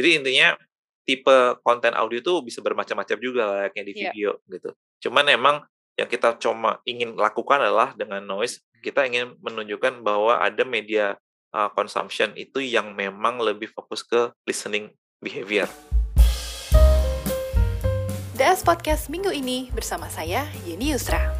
Jadi intinya tipe konten audio itu bisa bermacam-macam juga layaknya di Iya. video gitu. Cuman emang yang kita cuma ingin lakukan adalah dengan noise kita ingin menunjukkan bahwa ada media uh, consumption itu yang memang lebih fokus ke listening behavior. DS Podcast minggu ini bersama saya, Yeni Yusra.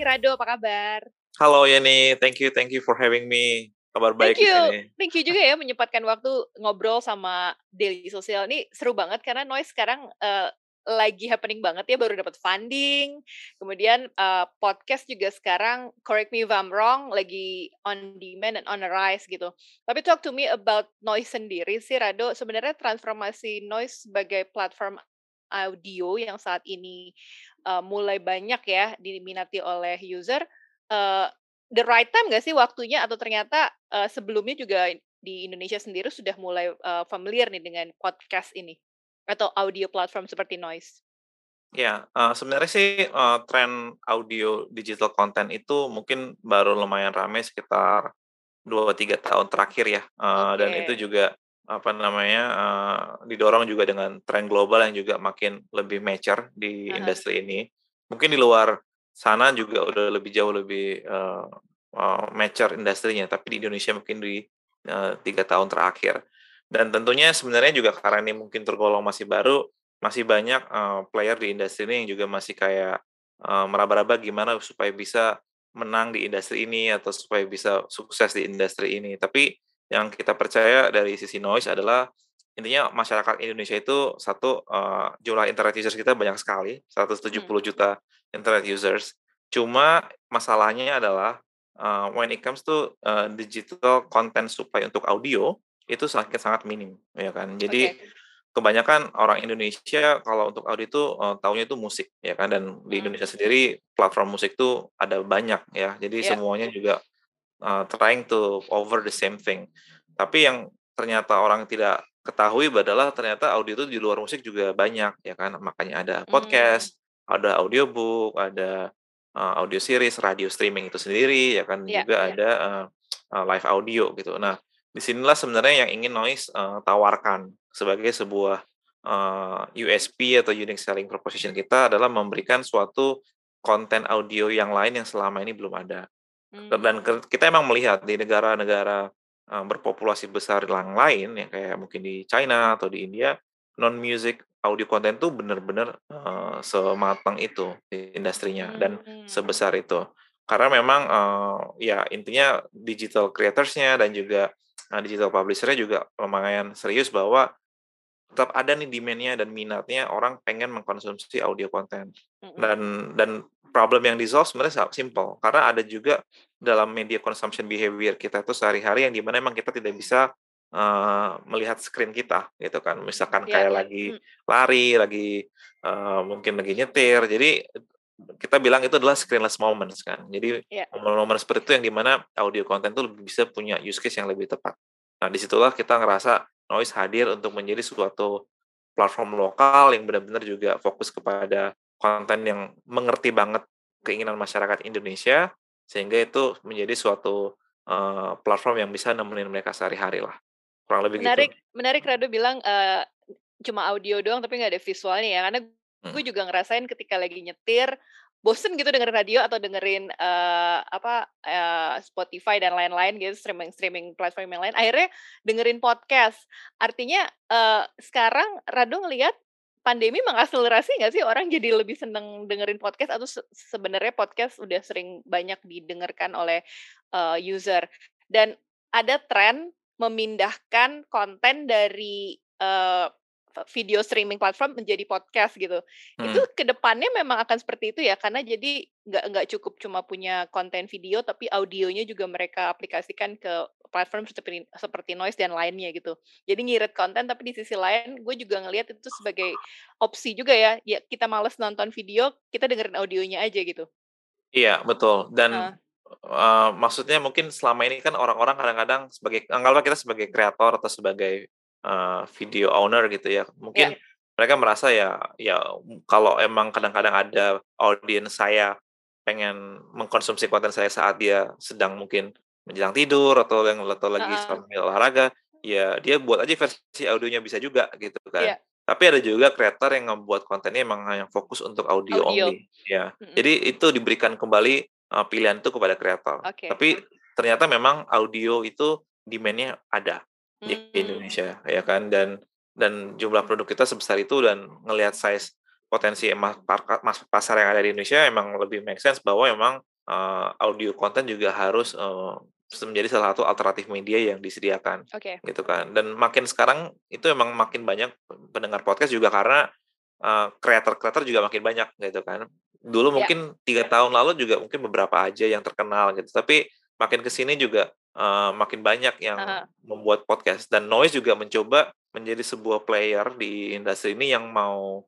Hai Rado, apa kabar? Halo Yeni, thank you, thank you for having me. Kabar baik Thank di you, sini. thank you juga ya menyempatkan waktu ngobrol sama Daily Sosial. Ini seru banget karena Noise sekarang eh, lagi happening banget ya, baru dapat funding. Kemudian eh, podcast juga sekarang, correct me if I'm wrong, lagi on demand and on the rise gitu. Tapi talk to me about Noise sendiri sih, Rado. Sebenarnya transformasi Noise sebagai platform audio yang saat ini eh, mulai banyak ya diminati oleh user. eh, the right time nggak sih waktunya atau ternyata eh, sebelumnya juga di Indonesia sendiri sudah mulai eh, familiar nih dengan podcast ini atau audio platform seperti Noise? Ya, uh, sebenarnya sih uh, tren audio digital content itu mungkin baru lumayan ramai sekitar 2-3 tahun terakhir ya. Uh, Dan Oke. itu juga apa namanya uh, didorong juga dengan tren global yang juga makin lebih mature di Aha. industri ini. Mungkin di luar sana juga udah lebih jauh lebih uh, uh, mature industrinya, tapi di Indonesia mungkin di uh, tiga tahun terakhir. Dan tentunya sebenarnya juga karena ini mungkin tergolong masih baru, masih banyak uh, player di industri ini yang juga masih kayak uh, meraba-raba gimana supaya bisa menang di industri ini atau supaya bisa sukses di industri ini. Tapi yang kita percaya dari sisi noise adalah intinya masyarakat Indonesia itu satu uh, jumlah internet users kita banyak sekali, 170 Hmm. juta internet users. Cuma masalahnya adalah uh, when it comes to uh, digital content supaya untuk audio itu sangat sangat minim, ya kan. Jadi Oke. kebanyakan orang Indonesia kalau untuk audio itu uh, taunya itu musik ya kan dan di Hmm. Indonesia sendiri platform musik tuh ada banyak ya jadi Ya. semuanya juga uh, trying to over the same thing tapi yang ternyata orang tidak ketahui adalah ternyata audio itu di luar musik juga banyak ya kan makanya ada Hmm. podcast ada audiobook ada uh, audio series radio streaming itu sendiri ya kan Ya, juga ya. ada uh, uh, live audio gitu nah di sinilah sebenarnya yang ingin noise uh, tawarkan sebagai sebuah uh, USP atau unique selling proposition kita adalah memberikan suatu konten audio yang lain yang selama ini belum ada. Dan Hmm. ke- kita emang melihat di negara-negara berpopulasi besar yang lain ya kayak mungkin di China atau di India non music audio konten tuh benar-benar uh, sematang itu di industrinya dan Hmm. sebesar itu. Karena memang uh, ya intinya digital creatorsnya dan juga uh, digital publishernya juga lumayan serius bahwa tetap ada nih demand-nya dan minatnya orang pengen mengkonsumsi audio konten Mm-mm. dan dan problem yang di solve sebenarnya simple karena ada juga dalam media consumption behavior kita tuh sehari-hari yang di mana emang kita tidak bisa uh, melihat screen kita gitu kan misalkan Ya, kayak ya. lagi Hmm. lari lagi uh, mungkin lagi nyetir jadi kita bilang itu adalah screenless moments kan jadi Ya. momen-momen seperti itu yang di mana audio konten tuh lebih bisa punya use case yang lebih tepat nah di situlah kita ngerasa noise hadir untuk menjadi suatu platform lokal yang benar-benar juga fokus kepada konten yang mengerti banget keinginan masyarakat Indonesia sehingga itu menjadi suatu uh, platform yang bisa nemenin mereka sehari-hari lah kurang lebih Menarik, gitu. menarik Rado bilang eh, cuma audio doang tapi nggak ada visualnya ya. Karena gue Hmm. juga ngerasain ketika lagi nyetir, bosen gitu dengerin radio atau dengerin eh, apa eh, Spotify dan lain-lain gitu streaming streaming platform yang lain. Akhirnya dengerin podcast. Artinya eh, sekarang Rado ngelihat pandemi mengakselerasi nggak sih orang jadi lebih seneng dengerin podcast atau se- sebenarnya podcast udah sering banyak didengarkan oleh eh, user. Dan ada tren memindahkan konten dari eh, video streaming platform menjadi podcast gitu. Itu Hmm. ke depannya memang akan seperti itu ya, karena jadi nggak nggak cukup cuma punya konten video, tapi audionya juga mereka aplikasikan ke platform seperti seperti Noise dan lainnya gitu. Jadi ngirit konten, tapi di sisi lain gue juga ngelihat itu sebagai opsi juga ya. Ya kita males nonton video, kita dengerin audionya aja gitu. Iya betul dan Heeh. uh, maksudnya mungkin selama ini kan orang-orang kadang-kadang sebagai anggaplah kita sebagai kreator atau sebagai uh, video owner gitu ya mungkin mereka merasa ya ya kalau emang kadang-kadang ada audiens saya pengen mengkonsumsi konten saya saat dia sedang mungkin menjelang tidur atau yang atau lagi Heeh. sambil olahraga, ya dia buat aja versi audionya bisa juga gitu kan. Iya. Tapi ada juga kreator yang ngebuat kontennya emang hanya fokus untuk audio, Audio. only, ya. Mhm. Jadi itu diberikan kembali uh, pilihan itu kepada kreator. Oke. Tapi ternyata memang audio itu demand-nya ada di Hmm. Indonesia, ya kan? Dan dan jumlah produk kita sebesar itu dan ngelihat size potensi emas pasar yang ada di Indonesia emang lebih make sense bahwa emang uh, audio konten juga harus uh, menjadi salah satu alternatif media yang disediakan Oke. gitu kan dan makin sekarang itu emang makin banyak pendengar podcast juga karena uh, kreator-kreator juga makin banyak gitu kan dulu Ya. mungkin tiga tahun lalu juga mungkin beberapa aja yang terkenal gitu tapi makin ke sini juga uh, makin banyak yang Aha. membuat podcast dan Noise juga mencoba menjadi sebuah player di industri ini yang mau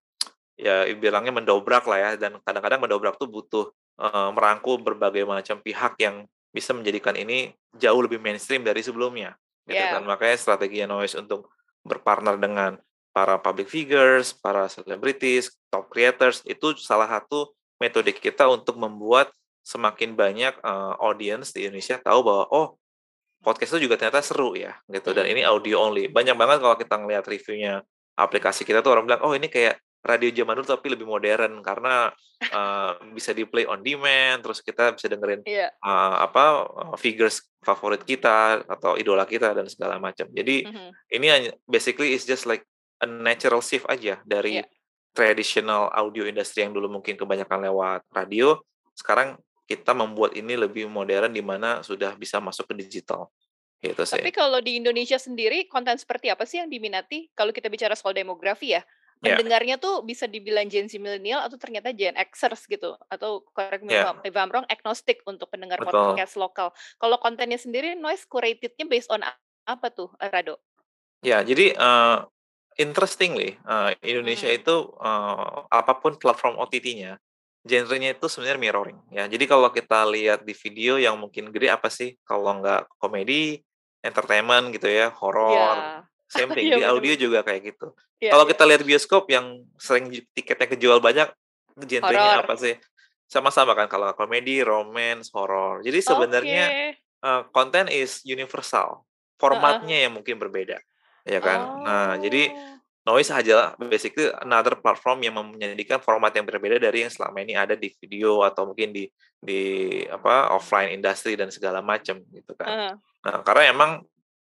ya bilangnya mendobrak lah ya dan kadang-kadang mendobrak tuh butuh uh, merangkul berbagai macam pihak yang bisa menjadikan ini jauh lebih mainstream dari sebelumnya gitu Yeah. kan makanya strategi Noise untuk berpartner dengan para public figures, para selebritis, top creators itu salah satu metode kita untuk membuat semakin banyak uh, audience di Indonesia tahu bahwa oh podcast itu juga ternyata seru ya gitu dan Mm. ini audio only banyak banget kalau kita ngelihat reviewnya aplikasi kita tuh orang bilang oh ini kayak radio zaman dulu tapi lebih modern karena uh, bisa di play on demand terus kita bisa dengerin Iya. uh, apa figures favorit kita atau idola kita dan segala macam jadi Mhm. ini basically is just like a natural shift aja dari Iya. traditional audio industry yang dulu mungkin kebanyakan lewat radio sekarang kita membuat ini lebih modern di mana sudah bisa masuk ke digital gitu sih Tapi kalau di Indonesia sendiri konten seperti apa sih yang diminati? Kalau kita bicara soal demografi ya, Ya. pendengarnya tuh bisa dibilang Gen Z milenial atau ternyata Gen Xers gitu atau correct me Ya. if I'm wrong agnostik untuk pendengar Betul. podcast lokal. Kalau kontennya sendiri noise curatednya based on apa tuh Rado? Ya, jadi uh, interestingly, uh, Indonesia Hmm. itu uh, apa pun platform OTT-nya, genrenya itu sebenarnya mirroring. Ya, jadi kalau kita lihat di video yang mungkin gede apa sih? Kalau nggak komedi, entertainment gitu ya, horor, Ya. same thing. Iya, Di audio bener-bener. juga kayak gitu. Ya, Kalau ya. kita lihat bioskop yang sering tiketnya kejual banyak, genrenya Horor. apa sih? Sama-sama kan kalau komedi, romance, horor. Jadi sebenarnya uh, konten is universal. Formatnya yang mungkin berbeda, ya kan? Nah, jadi Oh. Noise aja basically another platform yang menjadikan format yang berbeda dari yang selama ini ada di video atau mungkin di di apa offline industry dan segala macam gitu kan. Heeh. Nah, karena emang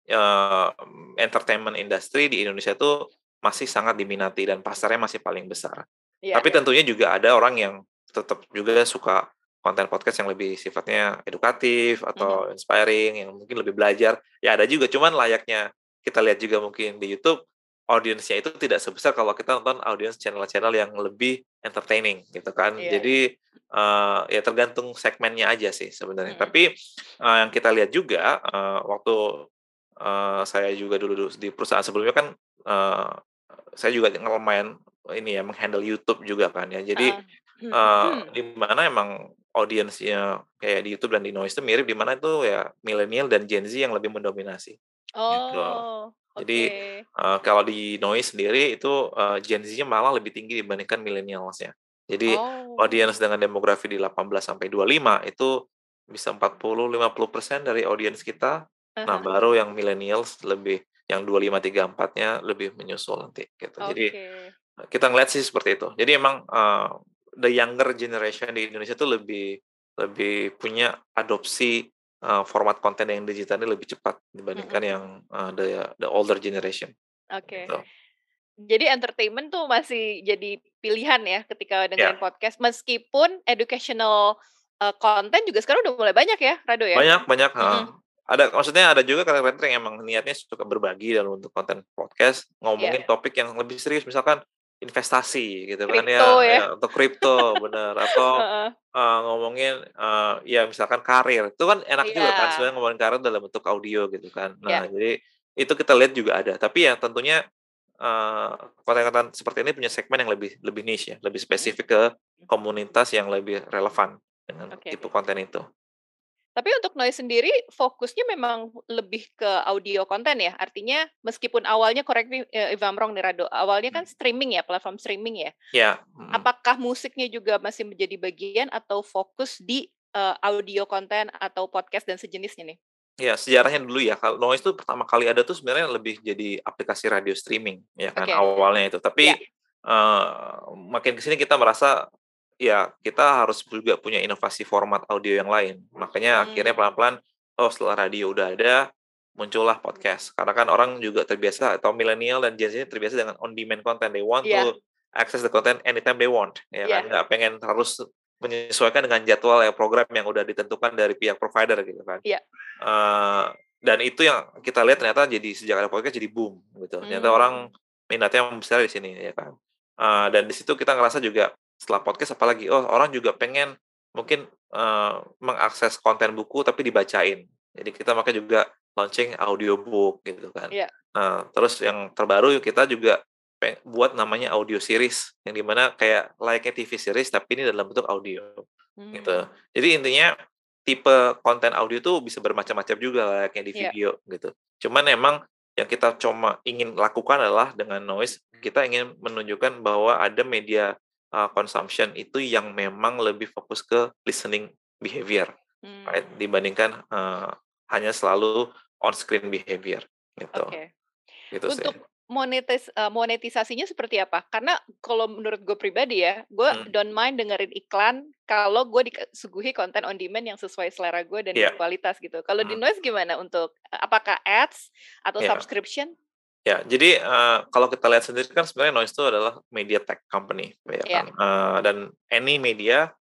eh, entertainment industry di Indonesia tuh masih sangat diminati dan pasarnya masih paling besar. Iya, Tapi iya. tentunya juga ada orang yang tetap juga suka konten podcast yang lebih sifatnya edukatif atau Mhm. inspiring, yang mungkin lebih belajar. Ya ada juga, cuman layaknya kita lihat juga mungkin di YouTube, audiensnya itu tidak sebesar kalau kita nonton audiens channel-channel yang lebih entertaining gitu kan. Iya, Jadi eh, ya tergantung segmennya aja sih sebenarnya. Mhm. Tapi eh, yang kita lihat juga eh, waktu eh, saya juga dulu di perusahaan sebelumnya kan eh, saya juga lumayan ini ya menghandle YouTube juga kan ya. Jadi Heeh. eh, Hmm. di mana emang audiensnya kayak di YouTube dan di Noise itu mirip di mana itu ya milenial dan Gen Z yang lebih mendominasi. Gitu. Oh, Jadi eh, kalau di Noise sendiri itu eh, Gen Z-nya malah lebih tinggi dibandingkan millennials-nya. Jadi Oh. audiens dengan demografi di 18 sampai 25 itu bisa 40-50% dari audiens kita. Nah, Aha. baru yang millennials lebih yang 25 34-nya lebih menyusul nanti gitu. Jadi Oke. kita ngeliat sih seperti itu. Jadi emang uh, the younger generation di Indonesia tuh lebih lebih punya adopsi uh, format konten yang digital ini lebih cepat dibandingkan Mhm. yang uh, the the older generation. Oke. Gitu. Jadi entertainment tuh masih jadi pilihan ya ketika Ya, dengerin podcast meskipun educational uh, konten juga sekarang udah mulai banyak ya, Rado ya? banyak banyak. Mhm. uh, ada maksudnya ada juga kreator yang emang niatnya suka berbagi dalam bentuk konten podcast ngomongin Iya. topik yang lebih serius misalkan investasi gitu kan ya, Kripto ya. ya atau kripto bener atau uh, ngomongin uh, ya misalkan karir itu kan enak juga kan sebenarnya ngomongin karir dalam bentuk audio gitu kan nah Iya. jadi itu kita lihat juga ada tapi ya tentunya uh, konten-konten seperti ini punya segmen yang lebih lebih niche ya lebih Mhm. spesifik ke komunitas yang lebih relevan dengan Oke. tipe konten itu Tapi untuk Noise sendiri fokusnya memang lebih ke audio konten ya? Artinya meskipun awalnya correct me uh, if I'm wrong nih Rado, awalnya kan hmm. streaming ya, platform streaming ya? Ya. Hmm. Apakah musiknya juga masih menjadi bagian atau fokus di uh, audio konten atau podcast dan sejenisnya nih? Ya, sejarahnya dulu ya, kalau Noise itu pertama kali ada tuh sebenarnya lebih jadi aplikasi radio streaming ya kan okay. awalnya itu. Tapi ya. uh, makin ke sini kita merasa ya kita harus juga punya inovasi format audio yang lain. Makanya hmm. akhirnya pelan-pelan, oh setelah radio udah ada, muncullah podcast. Karena kan orang juga terbiasa atau milenial dan Gen Z terbiasa dengan on demand content. They want yeah. to access the content anytime they want. Ya yeah. kan nggak pengen harus menyesuaikan dengan jadwal ya program yang udah ditentukan dari pihak provider gitu kan. Yeah. Iya. Uh, dan itu yang kita lihat ternyata jadi sejak ada podcast jadi boom gitu. Ternyata hmm. orang minatnya besar di sini ya kan. Uh, dan di situ kita ngerasa juga setelah podcast apalagi oh orang juga pengen mungkin uh, mengakses konten buku tapi dibacain jadi kita makanya juga launching audiobook gitu kan yeah. nah terus yang terbaru kita juga buat namanya audio series yang di mana kayak layaknya TV series tapi ini dalam bentuk audio hmm. gitu jadi intinya tipe konten audio tuh bisa bermacam-macam juga layaknya di iya. video yeah. gitu cuman emang yang kita cuma ingin lakukan adalah dengan noise kita ingin menunjukkan bahwa ada media uh, consumption itu yang memang lebih fokus ke listening behavior, hmm. right? Dibandingkan uh, hanya selalu on screen behavior, gitu. Okay. Gitu Untuk sih. monetis uh, monetisasinya seperti apa? Karena kalau menurut gue pribadi ya, gue hmm. don't mind dengerin iklan kalau gue disuguhi konten on demand yang sesuai selera gue dan yeah. kualitas gitu. Kalau hmm. di Noise gimana untuk apakah ads atau yeah. subscription? Ya, jadi uh, kalau kita lihat sendiri kan sebenarnya Noise itu adalah media tech company, ya yeah. kan? Uh, dan any media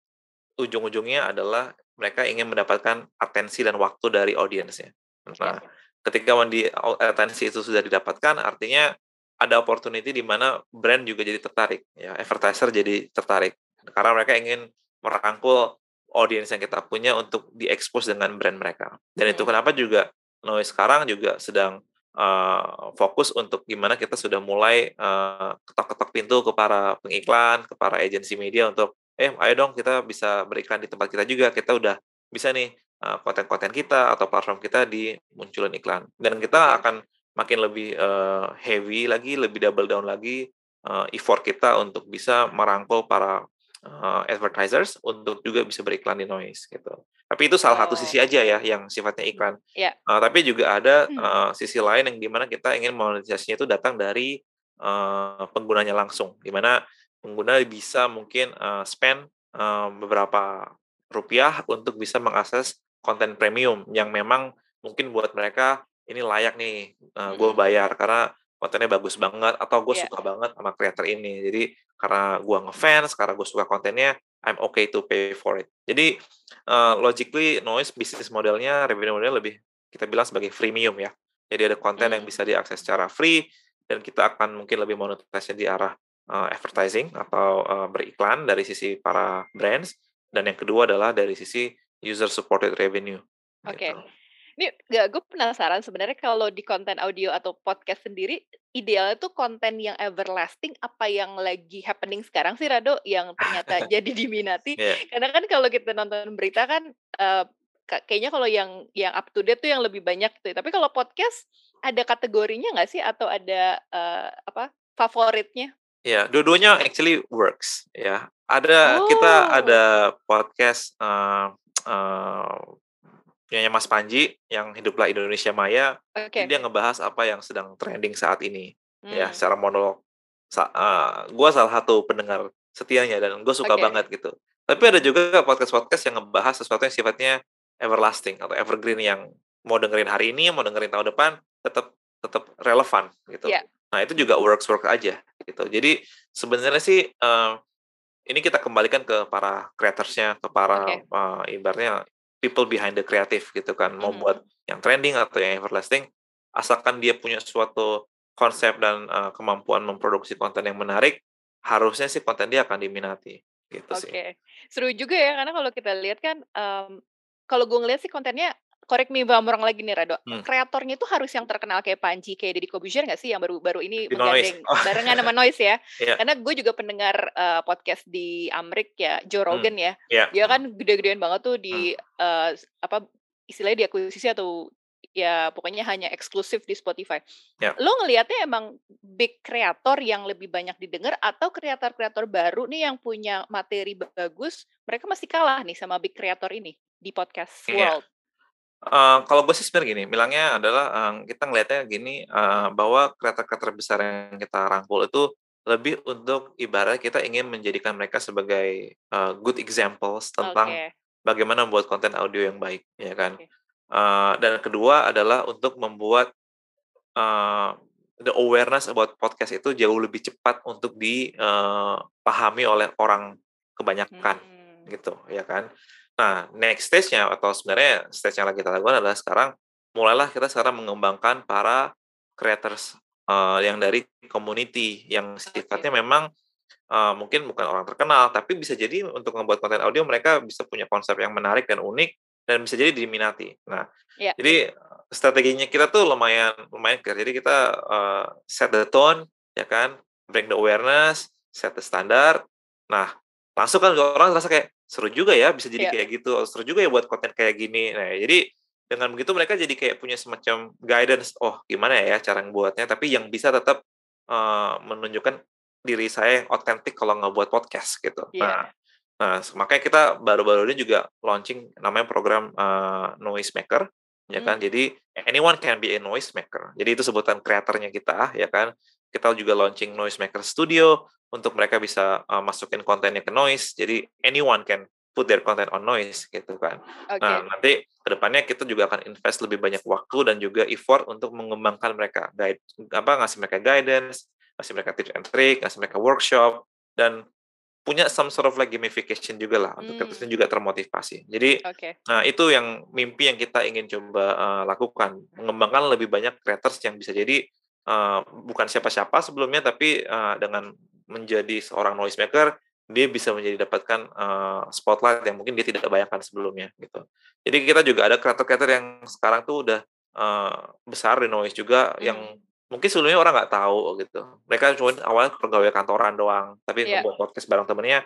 ujung-ujungnya adalah mereka ingin mendapatkan atensi dan waktu dari audiensnya. Nah, yeah. ketika di atensi itu sudah didapatkan, artinya ada opportunity di mana brand juga jadi tertarik, ya, advertiser jadi tertarik, karena mereka ingin merangkul audiens yang kita punya untuk diekspos dengan brand mereka. Dan itu kenapa juga Noise sekarang juga sedang uh, fokus untuk gimana kita sudah mulai ketok ketok-ketok pintu ke para pengiklan, ke para agensi media untuk eh ayo dong kita bisa beriklan di tempat kita juga. Kita udah bisa nih uh, konten-konten kita atau platform kita di munculin iklan. Dan kita akan makin lebih uh, heavy lagi, lebih double down lagi uh, effort kita untuk bisa merangkul para uh, advertisers untuk juga bisa beriklan di noise gitu. Tapi itu salah oh. satu sisi aja ya yang sifatnya iklan. Yeah. Uh, tapi juga ada uh, sisi lain yang di mana kita ingin monetisasinya itu datang dari uh, penggunanya langsung, di mana pengguna bisa mungkin uh, spend uh, beberapa rupiah untuk bisa mengakses konten premium yang memang mungkin buat mereka ini layak nih uh, gue bayar karena kontennya bagus banget atau gue yeah. suka banget sama creator ini jadi karena gue ngefans karena gue suka kontennya I'm okay to pay for it. Jadi uh, logically noise bisnis modelnya revenue modelnya lebih kita bilang sebagai freemium ya. Jadi ada konten yang hmm. bisa diakses secara free dan kita akan mungkin lebih monetisasi di arah uh, advertising atau uh, beriklan dari sisi para brands dan yang kedua adalah dari sisi user supported revenue. Oke. Okay. Gitu. Ini gak gue penasaran sebenarnya kalau di konten audio atau podcast sendiri idealnya tuh konten yang everlasting apa yang lagi happening sekarang sih Rado yang ternyata jadi diminati. Yeah. Karena kan kalau kita nonton berita kan uh, kayaknya kalau yang yang up to date tuh yang lebih banyak tuh. Tapi kalau podcast ada kategorinya nggak sih atau ada uh, apa favoritnya? Ya, yeah, dua-duanya actually works ya. Ada oh. kita ada podcast uh, uh, punyanya Mas Panji yang hiduplah Indonesia Maya. Okay. Dia ngebahas apa yang sedang trending saat ini ya, hmm. ya secara monolog. Sa uh, gue salah satu pendengar setianya dan gue suka okay. banget gitu. Tapi ada juga podcast-podcast yang ngebahas sesuatu yang sifatnya everlasting atau evergreen yang mau dengerin hari ini, mau dengerin tahun depan tetap tetap relevan gitu. Yeah. Nah itu juga works work aja gitu. Jadi sebenarnya sih uh, ini kita kembalikan ke para creatorsnya, ke para okay. uh, ibaratnya people behind the creative gitu kan mau hmm. buat yang trending atau yang everlasting asalkan dia punya suatu konsep dan uh, kemampuan memproduksi konten yang menarik harusnya sih konten dia akan diminati gitu okay. sih. Oke, seru juga ya karena kalau kita lihat kan um, kalau gue ngeliat sih kontennya correct me if I'm wrong lagi nih Rado. Hmm. Kreatornya itu harus yang terkenal kayak Panji, kayak Deddy Kobusier nggak sih yang baru-baru ini di menggandeng oh. barengan sama Noise ya? yeah. Karena gue juga pendengar uh, podcast di Amrik ya, Joe hmm. Rogan hmm. ya. Yeah. Dia kan gede-gedean banget tuh di hmm. uh, apa istilahnya diakuisisi atau ya pokoknya hanya eksklusif di Spotify. Yeah. Lo ngelihatnya emang big kreator yang lebih banyak didengar atau kreator-kreator baru nih yang punya materi bagus, mereka masih kalah nih sama big kreator ini di podcast yeah. world. Uh, kalau gue sih sebenarnya gini, bilangnya adalah uh, kita ngelihatnya gini uh, bahwa kreator-kreator besar yang kita rangkul itu lebih untuk ibarat kita ingin menjadikan mereka sebagai uh, good examples tentang okay. bagaimana membuat konten audio yang baik, ya kan. Okay. Uh, dan kedua adalah untuk membuat uh, the awareness about podcast itu jauh lebih cepat untuk dipahami uh, oleh orang kebanyakan hmm. gitu ya kan. Nah next stage-nya atau sebenarnya stage yang lagi kita lakukan adalah sekarang mulailah kita sekarang mengembangkan para creators uh, yang dari community yang sifatnya memang uh, mungkin bukan orang terkenal tapi bisa jadi untuk membuat konten audio mereka bisa punya konsep yang menarik dan unik dan bisa jadi diminati. Nah, yeah. jadi strateginya kita tuh lumayan lumayan clear. Jadi kita uh, set the tone, ya kan, bring the awareness, set the standard. Nah, langsung kan orang rasa kayak seru juga ya bisa jadi yeah. kayak gitu, seru juga ya buat konten kayak gini. Nah, jadi dengan begitu mereka jadi kayak punya semacam guidance, oh gimana ya cara buatnya, tapi yang bisa tetap uh, menunjukkan diri saya yang otentik kalau nggak buat podcast gitu. Yeah. Nah, Nah, makanya kita baru-baru ini juga launching namanya program uh, Noise Maker, ya kan? Hmm. Jadi anyone can be a noise maker. Jadi itu sebutan kreatornya kita, ya kan? Kita juga launching Noise Maker Studio untuk mereka bisa uh, masukin kontennya ke noise. Jadi anyone can put their content on noise gitu kan. Okay. Nah, nanti ke depannya kita juga akan invest lebih banyak waktu dan juga effort untuk mengembangkan mereka, guide apa ngasih mereka guidance, ngasih mereka tips and trick, ngasih mereka workshop dan punya some sort of like gamification juga lah untuk hmm. kita juga termotivasi. Jadi, okay. nah itu yang mimpi yang kita ingin coba uh, lakukan, mengembangkan lebih banyak creators yang bisa jadi uh, bukan siapa-siapa sebelumnya, tapi uh, dengan menjadi seorang noise maker, dia bisa menjadi dapatkan uh, spotlight yang mungkin dia tidak bayangkan sebelumnya gitu. Jadi kita juga ada creator-creator yang sekarang tuh udah uh, besar di noise juga hmm. yang mungkin sebelumnya orang nggak tahu gitu. Mereka cuma awalnya pegawai kantoran doang, tapi yeah. membuat podcast bareng temennya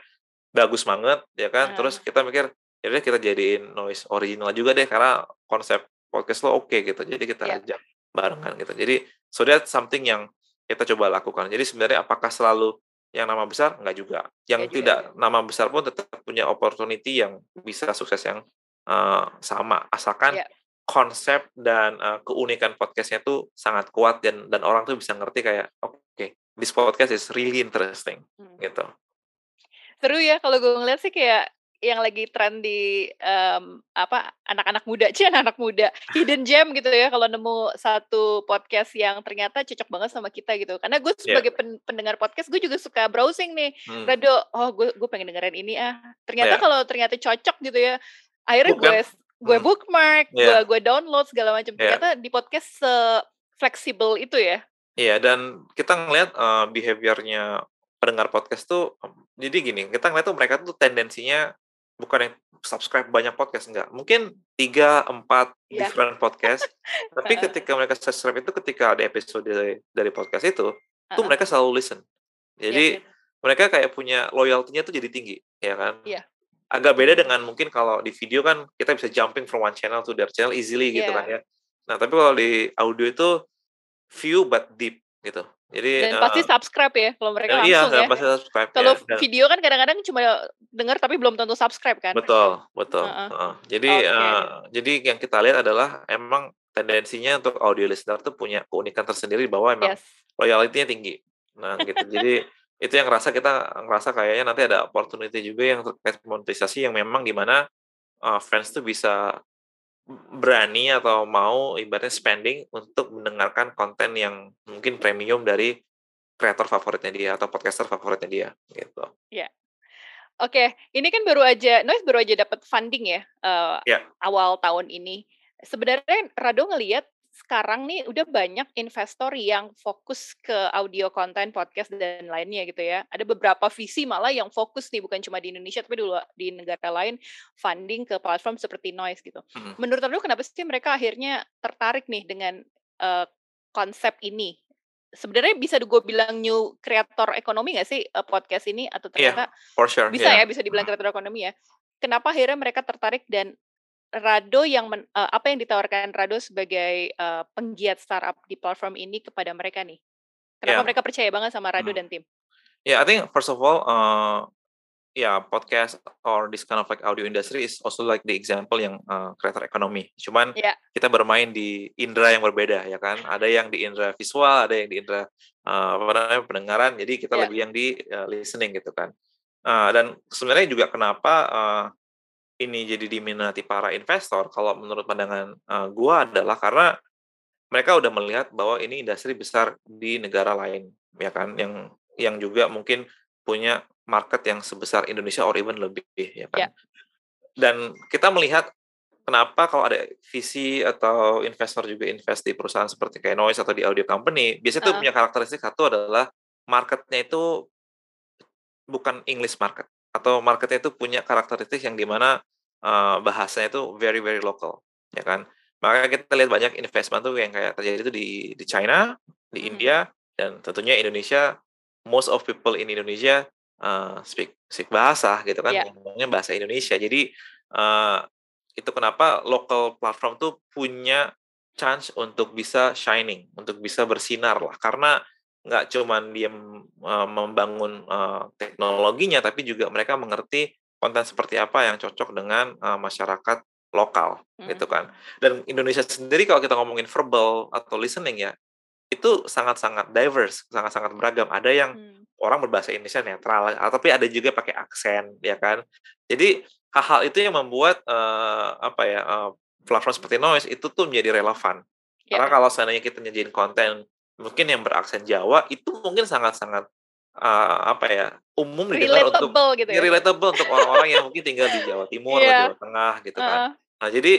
bagus banget ya kan. Uh. Terus kita mikir ya udah kita jadiin noise original juga deh karena konsep podcast lo oke okay, gitu. Jadi kita yeah. ajak barengan gitu. Jadi so that something yang kita coba lakukan. Jadi sebenarnya apakah selalu yang nama besar enggak juga. Yang yeah, tidak juga. nama besar pun tetap punya opportunity yang bisa sukses yang uh, sama asalkan yeah konsep dan uh, keunikan podcastnya tuh sangat kuat dan dan orang tuh bisa ngerti kayak oke okay, this podcast is really interesting hmm. gitu. Seru ya kalau gue ngeliat sih kayak yang lagi tren di um, apa anak-anak muda sih anak-anak muda hidden gem gitu ya kalau nemu satu podcast yang ternyata cocok banget sama kita gitu karena gue iya. sebagai yeah. pen pendengar podcast gue juga suka browsing nih hmm. Rado oh gue gue pengen dengerin ini ah ternyata yeah. kalau ternyata cocok gitu ya akhirnya gue gue hmm. bookmark, yeah. gue gue download segala macam. Yeah. Ternyata di podcast se fleksibel itu ya. Iya, yeah, dan kita ngelihat uh, behaviornya pendengar podcast tuh, jadi gini, kita ngeliat tuh mereka tuh tendensinya bukan yang subscribe banyak podcast enggak, mungkin tiga empat yeah. different podcast, tapi ketika mereka subscribe itu ketika ada episode dari, dari podcast itu, uh -huh. tuh mereka selalu listen. Jadi yeah, yeah. mereka kayak punya loyaltinya tuh jadi tinggi, ya kan? Iya. Yeah agak beda dengan mungkin kalau di video kan kita bisa jumping from one channel to their channel easily gitu kan ya. Nah, tapi kalau di audio itu few but deep gitu. Jadi dan uh, pasti subscribe ya kalau mereka iya, langsung ya. pasti subscribe. Kalau ya. video kan kadang-kadang cuma dengar tapi belum tentu subscribe kan. Betul, betul. Uh -uh. Uh, jadi okay. uh, jadi yang kita lihat adalah emang tendensinya untuk audio listener tuh punya keunikan tersendiri bahwa emang yes. loyalty-nya tinggi. Nah, gitu. jadi itu yang ngerasa kita ngerasa kayaknya nanti ada opportunity juga yang terkait monetisasi yang memang gimana uh, fans tuh bisa berani atau mau ibaratnya spending untuk mendengarkan konten yang mungkin premium dari kreator favoritnya dia atau podcaster favoritnya dia gitu. Ya. Oke, ini kan baru aja Noise baru aja dapat funding ya uh, ya awal tahun ini. Sebenarnya Rado ngelihat sekarang nih udah banyak investor yang fokus ke audio konten podcast dan lainnya gitu ya. Ada beberapa visi malah yang fokus nih bukan cuma di Indonesia tapi dulu di negara lain funding ke platform seperti Noise gitu. Hmm. Menurut lu kenapa sih mereka akhirnya tertarik nih dengan uh, konsep ini? Sebenarnya bisa gue bilang new kreator ekonomi gak sih uh, podcast ini atau iya, ternyata yeah, for sure. bisa yeah. ya bisa dibilang kreator ekonomi ya? Kenapa akhirnya mereka tertarik dan Rado yang men, uh, apa yang ditawarkan Rado sebagai uh, penggiat startup di platform ini kepada mereka nih? Kenapa yeah. mereka percaya banget sama Rado hmm. dan tim? Yeah, I think first of all, uh, yeah, podcast or this kind of like audio industry is also like the example yang uh, creator economy. Cuman yeah. kita bermain di indera yang berbeda ya kan. Ada yang di indera visual, ada yang di indera uh, apa namanya pendengaran. Jadi kita yeah. lebih yang di uh, listening gitu kan. Uh, dan sebenarnya juga kenapa uh, ini jadi diminati para investor kalau menurut pandangan uh, gua adalah karena mereka udah melihat bahwa ini industri besar di negara lain ya kan yang yang juga mungkin punya market yang sebesar Indonesia or even lebih ya kan. Yeah. Dan kita melihat kenapa kalau ada visi atau investor juga invest di perusahaan seperti kayak Noise atau di audio company, biasanya uh. tuh punya karakteristik satu adalah marketnya itu bukan English market atau marketnya itu punya karakteristik yang di mana uh, bahasanya itu very very local ya kan maka kita lihat banyak investment tuh yang kayak terjadi itu di di China di hmm. India dan tentunya Indonesia most of people in Indonesia uh, speak speak bahasa gitu kan yeah. ngomongnya bahasa Indonesia jadi uh, itu kenapa local platform tuh punya chance untuk bisa shining untuk bisa bersinar lah karena nggak cuma dia uh, membangun uh, teknologinya tapi juga mereka mengerti konten seperti apa yang cocok dengan uh, masyarakat lokal hmm. gitu kan dan Indonesia sendiri kalau kita ngomongin verbal atau listening ya itu sangat-sangat diverse sangat-sangat beragam ada yang hmm. orang berbahasa Indonesia netral tapi ada juga pakai aksen ya kan jadi hal-hal itu yang membuat uh, apa ya uh, platform seperti noise itu tuh menjadi relevan yeah. karena kalau seandainya kita nyajiin konten mungkin yang beraksen Jawa itu mungkin sangat-sangat uh, apa ya umum didengar untuk gitu ya? relatable untuk orang-orang yang mungkin tinggal di Jawa Timur yeah. atau Jawa Tengah gitu kan. Uh. Nah jadi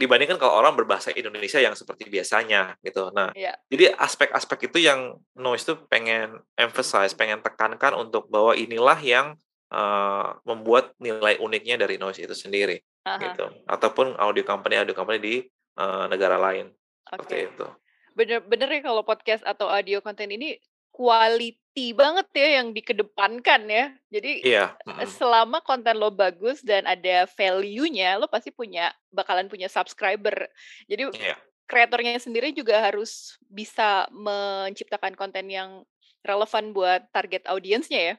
dibandingkan kalau orang berbahasa Indonesia yang seperti biasanya gitu. Nah yeah. jadi aspek-aspek itu yang noise tuh pengen emphasize, pengen tekankan untuk bahwa inilah yang uh, membuat nilai uniknya dari noise itu sendiri uh -huh. gitu. Ataupun audio company audio company di uh, negara lain okay. seperti itu bener-bener ya kalau podcast atau audio konten ini quality banget ya yang dikedepankan ya. Jadi iya. selama konten lo bagus dan ada value-nya, lo pasti punya bakalan punya subscriber. Jadi iya. kreatornya sendiri juga harus bisa menciptakan konten yang relevan buat target audiensnya ya.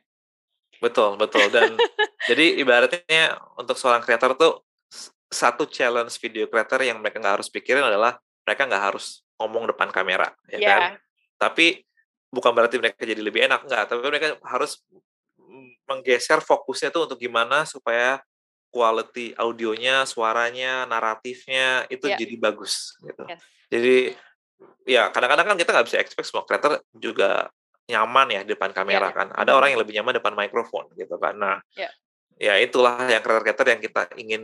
Betul, betul. Dan jadi ibaratnya untuk seorang kreator tuh satu challenge video creator yang mereka nggak harus pikirin adalah mereka nggak harus ngomong depan kamera, ya yeah. kan? Tapi bukan berarti mereka jadi lebih enak, enggak. Tapi mereka harus menggeser fokusnya tuh untuk gimana supaya quality audionya, suaranya, naratifnya itu yeah. jadi bagus gitu. Yes. Jadi ya kadang-kadang kan kita nggak bisa expect semua creator juga nyaman ya di depan kamera yeah. kan. Ada orang yang lebih nyaman depan mikrofon gitu kan. Nah, yeah. ya itulah yang creator-creator yang kita ingin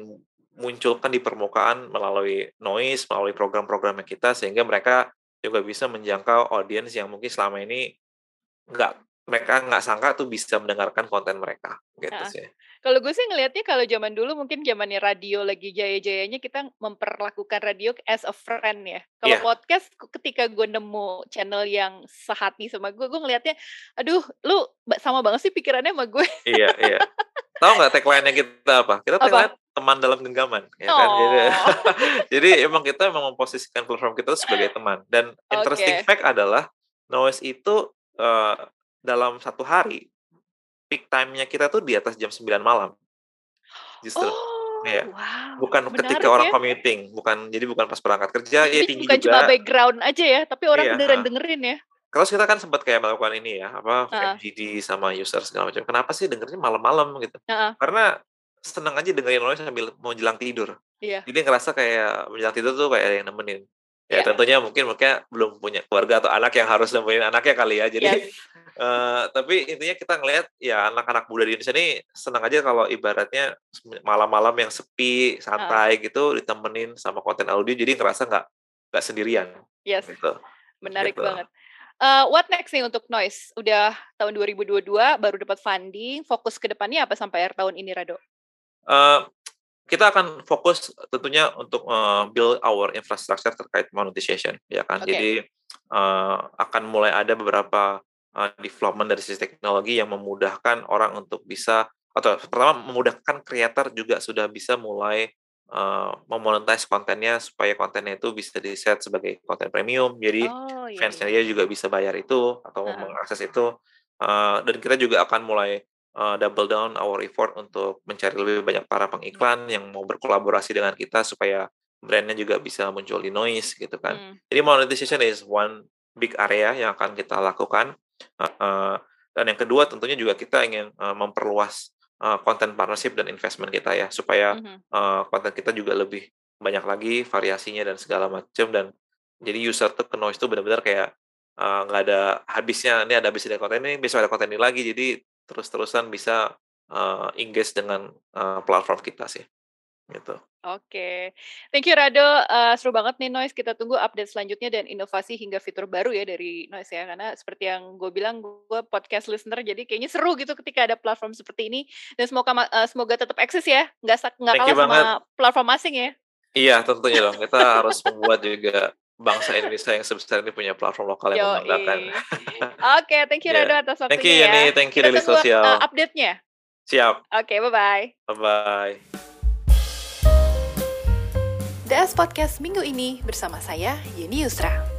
munculkan di permukaan melalui noise, melalui program-programnya kita sehingga mereka juga bisa menjangkau audiens yang mungkin selama ini nggak mereka nggak sangka tuh bisa mendengarkan konten mereka gitu nah, sih. Kalau gue sih ngelihatnya kalau zaman dulu mungkin zamannya radio lagi jaya-jayanya kita memperlakukan radio as a friend ya. Kalau yeah. podcast ketika gue nemu channel yang sehati sama gue, gue ngelihatnya, aduh, lu sama banget sih pikirannya sama gue. iya iya. Tahu nggak tagline-nya kita apa? Kita tagline apa? teman dalam genggaman, ya kan? Oh. Jadi, jadi emang kita memang memposisikan platform kita sebagai teman. Dan interesting okay. fact adalah Noise itu uh, dalam satu hari peak time-nya kita tuh di atas jam 9 malam. Justru. Oh, ya. wow. Bukan Menarik ketika orang ya? commuting, bukan jadi bukan pas berangkat kerja ya tinggi bukan juga. cuma background aja ya, tapi orang iya, beneran uh. dengerin ya. Terus kita kan sempat kayak melakukan ini ya, apa uh. MGD sama user segala macam. Kenapa sih dengernya malam-malam gitu? Uh. Karena seneng aja dengerin noise sambil mau jelang tidur. Iya. Jadi ngerasa kayak menjelang tidur tuh kayak ada yang nemenin. Ya yeah. tentunya mungkin mereka belum punya keluarga atau anak yang harus nemenin anaknya kali ya. Jadi yes. uh, tapi intinya kita ngelihat ya anak-anak muda di Indonesia ini senang aja kalau ibaratnya malam-malam yang sepi, santai uh. gitu ditemenin sama konten audio jadi ngerasa nggak nggak sendirian. Yes. Gitu. Menarik gitu. banget. Uh, what next nih untuk Noise? Udah tahun 2022 baru dapat funding. Fokus ke depannya apa sampai akhir tahun ini, Rado? Uh, kita akan fokus tentunya untuk uh, build our infrastructure terkait monetization, ya kan. Okay. Jadi uh, akan mulai ada beberapa uh, development dari sisi teknologi yang memudahkan orang untuk bisa atau pertama memudahkan creator juga sudah bisa mulai uh, memonetize kontennya supaya kontennya itu bisa di set sebagai konten premium. Jadi oh, iya, fansnya iya. dia juga bisa bayar itu atau uh mengakses itu. Uh, dan kita juga akan mulai uh, double down our effort untuk mencari lebih banyak para pengiklan yang mau berkolaborasi dengan kita supaya brandnya juga bisa muncul di noise gitu kan. Hmm. jadi monetization is one big area yang akan kita lakukan. Uh, uh, dan yang kedua tentunya juga kita ingin uh, memperluas konten uh, partnership dan investment kita ya supaya mm-hmm. uh, konten kita juga lebih banyak lagi variasinya dan segala macam dan jadi user tuh ke noise tuh benar-benar kayak nggak uh, ada habisnya ini ada habis dari konten ini besok ada konten ini lagi jadi terus-terusan bisa uh, engage dengan uh, platform kita sih gitu. Oke, thank you Rado. Uh, seru banget nih Noise. Kita tunggu update selanjutnya dan inovasi hingga fitur baru ya dari Noise ya. Karena seperti yang gue bilang, gue podcast listener, jadi kayaknya seru gitu ketika ada platform seperti ini. Dan semoga uh, semoga tetap eksis ya, nggak nggak kalah sama banget. platform asing ya. Iya, tentunya dong. Kita harus membuat juga bangsa Indonesia yang sebesar ini punya platform lokal yang membanggakan. Oke, okay, thank you yeah. Rado atas waktunya Thank you Yani, ya. thank you Daily Sosial. Uh, update-nya. Siap. Oke, okay, bye-bye. Bye-bye. DS Podcast minggu ini bersama saya, Yeni Yusra.